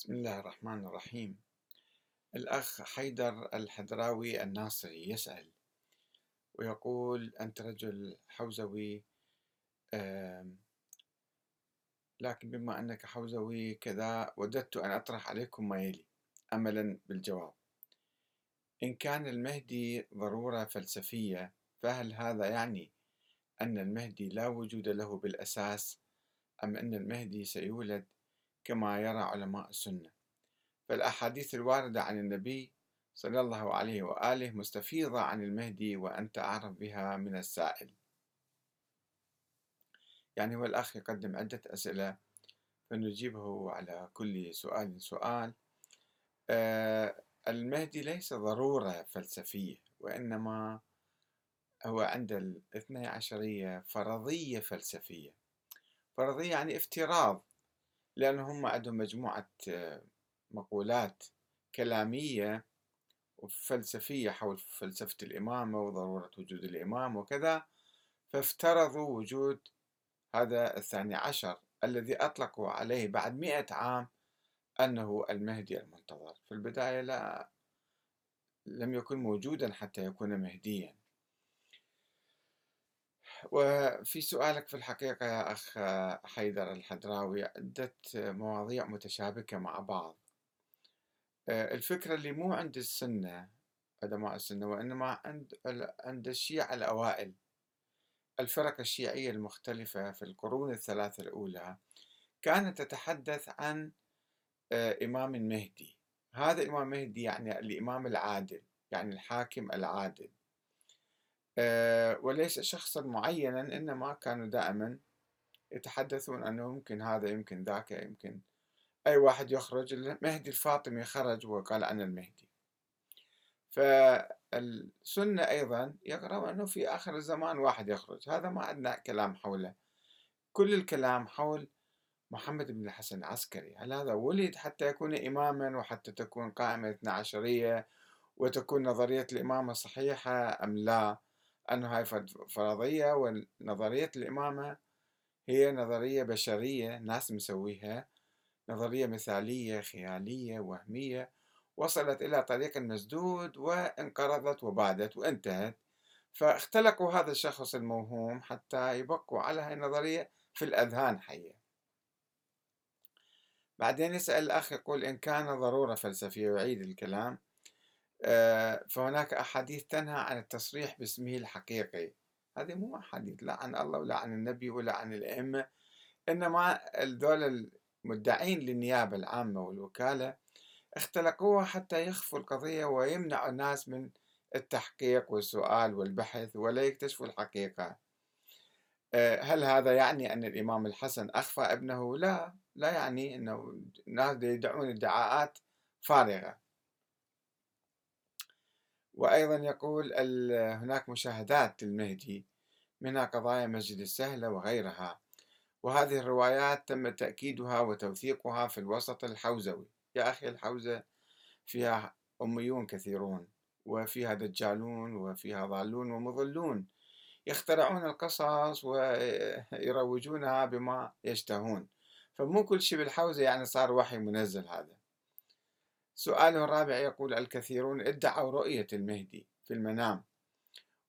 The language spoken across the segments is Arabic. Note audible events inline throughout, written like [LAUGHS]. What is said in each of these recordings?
بسم الله الرحمن الرحيم. الأخ حيدر الحدراوي الناصري يسأل ويقول أنت رجل حوزوي لكن بما أنك حوزوي كذا وددت أن أطرح عليكم ما يلي أملا بالجواب إن كان المهدي ضرورة فلسفية فهل هذا يعني أن المهدي لا وجود له بالأساس أم أن المهدي سيولد كما يرى علماء السنة. فالأحاديث الواردة عن النبي صلى الله عليه وآله مستفيضة عن المهدي وأنت أعرف بها من السائل. يعني هو الأخ يقدم عدة أسئلة فنجيبه على كل سؤال سؤال. آه المهدي ليس ضرورة فلسفية وإنما هو عند الاثني عشرية فرضية فلسفية. فرضية يعني افتراض. لأن هم عندهم مجموعة مقولات كلامية وفلسفية حول فلسفة الإمامة وضرورة وجود الإمام وكذا فافترضوا وجود هذا الثاني عشر الذي أطلقوا عليه بعد مئة عام أنه المهدي المنتظر. في البداية لا لم يكن موجودا حتى يكون مهديا. وفي سؤالك في الحقيقة يا أخ حيدر الحدراوي عدة مواضيع متشابكة مع بعض. آه، الفكرة اللي مو عند السنة علماء السنة وإنما عند عند الشيعة الأوائل. الفرق الشيعية المختلفة في القرون الثلاثة الأولى كانت تتحدث عن آه، إمام مهدي. هذا الإمام مهدي يعني الإمام العادل يعني الحاكم العادل. وليس شخصا معينا إنما كانوا دائما يتحدثون أنه يمكن هذا يمكن ذاك يمكن أي واحد يخرج. المهدي الفاطمي خرج وقال أنا المهدي. فالسنة أيضا يقرأ أنه في آخر الزمان واحد يخرج. هذا ما عندنا كلام حوله. كل الكلام حول محمد بن الحسن العسكري هل هذا ولد حتى يكون إماما وحتى تكون قائمة اثنا عشرية وتكون نظرية الإمامة صحيحة أم لا؟ أنه هاي فرضية ونظرية الإمامة هي نظرية بشرية ناس مسويها نظرية مثالية خيالية وهمية وصلت إلى طريق مسدود وانقرضت وبادت وانتهت. فاختلقوا هذا الشخص الموهوم حتى يبقوا على هاي النظرية في الأذهان حية. بعدين يسأل الأخ يقول إن كان ضرورة فلسفية ويعيد الكلام. فهناك أحاديث تنهى عن التصريح باسمه الحقيقي. هذه مو أحاديث لا عن الله ولا عن النبي ولا عن الأئمة إنما الدول المدعين للنيابة العامة والوكالة اختلقوها حتى يخفوا القضية ويمنعوا الناس من التحقيق والسؤال والبحث ولا يكتشفوا الحقيقة. آه، هل هذا يعني أن الإمام الحسن أخفى ابنه؟ لا لا يعني أنه الناس يدعون ادعاءات فارغة. وأيضا يقول هناك مشاهدات للمهدي منها قضايا مسجد السهلة وغيرها وهذه الروايات تم تأكيدها وتوثيقها في الوسط الحوزوي. يا أخي الحوزة فيها أميون كثيرون وفيها دجالون وفيها ضالون ومضلون يخترعون القصص ويروجونها بما يشتهون. فمو كل شيء بالحوزة يعني صار وحي منزل هذا. سؤاله الرابع يقول الكثيرون ادعوا رؤية المهدي في المنام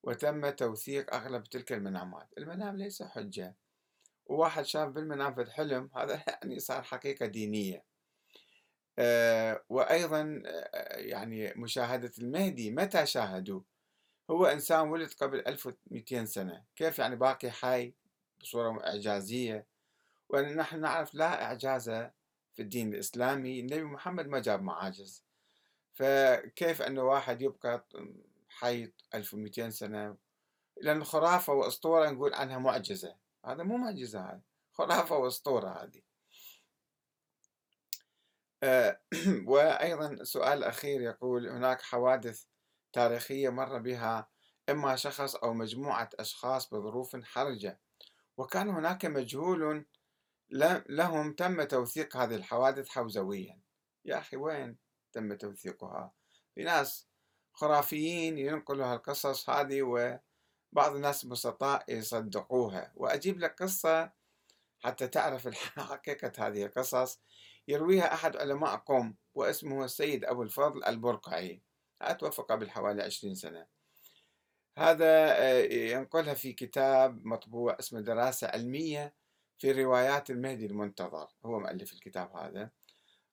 وتم توثيق أغلب تلك المنامات. المنام ليس حجة. وواحد شاف بالمنام في الحلم هذا [LAUGHS] يعني صار حقيقة دينية. أه وأيضا آه، يعني مشاهدة المهدي متى شاهدوه؟ هو إنسان ولد قبل 1200 سنة. كيف يعني باقي حي؟ بصورة إعجازية. ونحن نعرف لا إعجاز في الدين الإسلامي النبي محمد ما جاب معاجز. فكيف أنه واحد يبقى حي 1200 سنة؟ لأن خرافة وأسطورة نقول عنها معجزة. هذا مو معجزة هذا خرافة وأسطورة هذه. آه، [CLEARS THROAT] وأيضا سؤال أخير يقول هناك حوادث تاريخية مر بها إما شخص أو مجموعة أشخاص بظروف حرجة وكان هناك مجهول لهم تم توثيق هذه الحوادث حوزويا. يا أخي وين تم توثيقها؟ في ناس خرافيين ينقلوا هالقصص هذه وبعض الناس البسطاء يصدقوها. وأجيب لك قصة حتى تعرف [LAUGHS] حقيقة هذه القصص. يرويها أحد علماء قوم واسمه السيد أبو الفضل البرقعي. توفى قبل حوالي عشرين سنة. هذا آه، ينقلها في كتاب مطبوع اسمه دراسة علمية في روايات المهدي المنتظر هو مؤلف الكتاب هذا.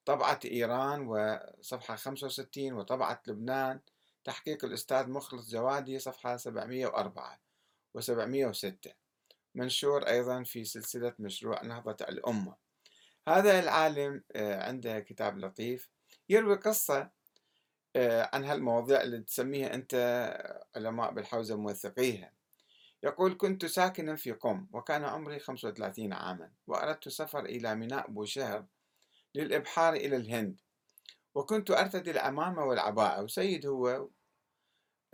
طبعة إيران وصفحة 65 وطبعة لبنان. تحقيق الأستاذ مخلص جوادي صفحة 704 و706 منشور أيضا في سلسلة مشروع نهضة الأمة. هذا العالم آه، عنده كتاب لطيف. يروي قصة آه، عن هالمواضيع اللي تسميها أنت علماء بالحوزة موثقيها. يقول كنت ساكنا في قم وكان عمري 35 عاما وأردت السفر إلى ميناء بوشهر للإبحار إلى الهند. وكنت أرتدي العمامة والعباءة وسيد هو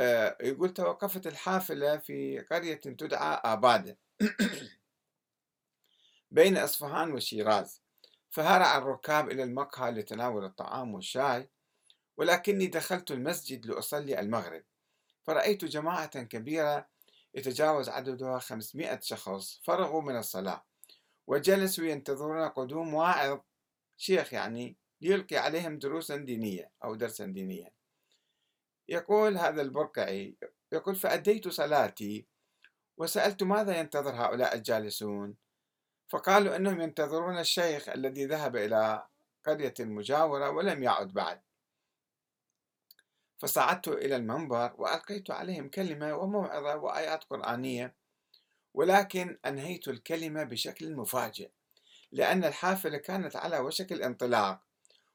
آه، يقول توقفت الحافلة في قرية تدعى آبادة [COUGHS] بين أصفهان وشيراز فهرع الركاب إلى المقهى لتناول الطعام والشاي ولكني دخلت المسجد لأصلي المغرب. فرأيت جماعة كبيرة يتجاوز عددها 500 شخص. فرغوا من الصلاة. وجلسوا ينتظرون قدوم واعظ. شيخ يعني ليلقي عليهم دروسا دينية أو درسا دينيا يقول هذا البرقعي يقول فأديت صلاتي وسألت ماذا ينتظر هؤلاء الجالسون؟ فقالوا أنهم ينتظرون الشيخ الذي ذهب إلى قرية مجاورة ولم يعد بعد. فصعدت إلى المنبر وألقيت عليهم كلمة وموعظة وآيات قرآنية ولكن أنهيت الكلمة بشكل مفاجئ لأن الحافلة كانت على وشك الانطلاق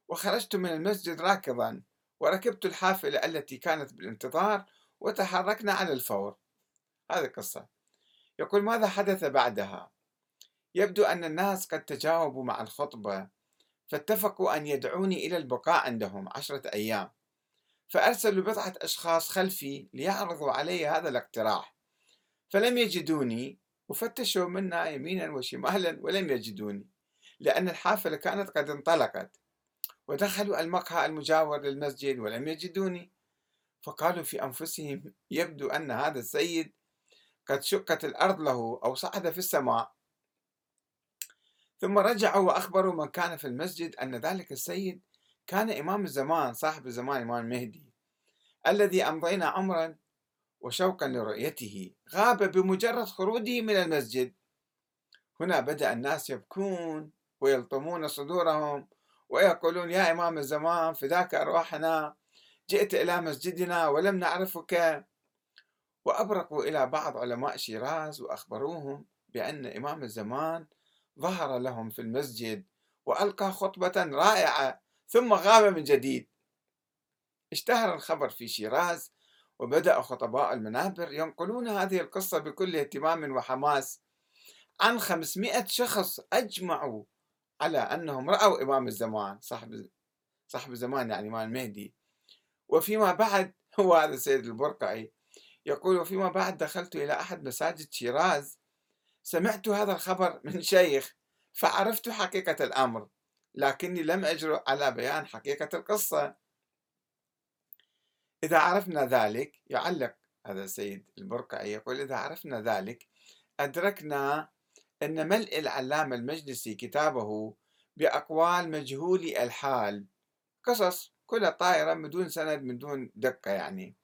وخرجت من المسجد راكضا وركبت الحافلة التي كانت بالانتظار وتحركنا على الفور. هذه القصة. يقول ماذا حدث بعدها؟ يبدو أن الناس قد تجاوبوا مع الخطبة فاتفقوا أن يدعوني إلى البقاء عندهم عشرة أيام. فأرسلوا بضعة أشخاص خلفي ليعرضوا علي هذا الاقتراح. فلم يجدوني وفتشوا منا يمينا وشمالا ولم يجدوني لأن الحافلة كانت قد انطلقت ودخلوا المقهى المجاور للمسجد ولم يجدوني. فقالوا في أنفسهم يبدو أن هذا السيد قد شقت الأرض له أو صعد في السماء. ثم رجعوا وأخبروا من كان في المسجد أن ذلك السيد كان إمام الزمان صاحب الزمان إمام المهدي الذي أمضينا عمرا وشوقا لرؤيته. غاب بمجرد خروجه من المسجد. هنا بدأ الناس يبكون ويلطمون صدورهم ويقولون يا إمام الزمان فداك أرواحنا جئت إلى مسجدنا ولم نعرفك. وأبرقوا إلى بعض علماء شيراز وأخبروهم بأن إمام الزمان ظهر لهم في المسجد وألقى خطبة رائعة ثم غاب من جديد. اشتهر الخبر في شيراز وبدأ خطباء المنابر ينقلون هذه القصة بكل اهتمام وحماس عن 500 شخص أجمعوا على أنهم رأوا إمام الزمان صاحب صاحب الزمان يعني إمام المهدي وفيما بعد [LAUGHS] هو هذا السيد البرقعي يقول وفيما بعد دخلت إلى أحد مساجد شيراز سمعت هذا الخبر من شيخ فعرفت حقيقة الأمر. لكني لم أجرؤ على بيان حقيقة القصة. إذا عرفنا ذلك يعلق هذا السيد البرقعي يقول إذا عرفنا ذلك أدركنا أن ملء العلامة المجلسي كتابه بأقوال مجهولي الحال. قصص كلها طائرة من دون سند من دون دقة يعني.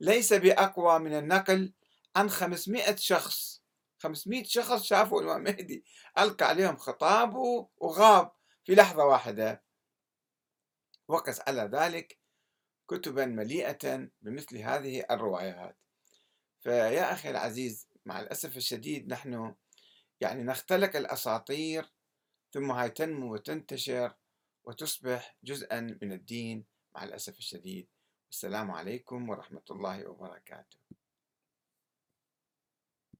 ليس بأقوى من النقل عن 500 شخص. 500 شخص شافوا الإمام مهدي ألقى عليهم خطابه وغاب. في لحظة واحدة وقس على ذلك كتبا مليئة بمثل هذه الروايات. فيا أخي العزيز مع الأسف الشديد نحن يعني نختلق الأساطير ثم هاي تنمو وتنتشر وتصبح جزءا من الدين مع الأسف الشديد. السلام عليكم ورحمة الله وبركاته.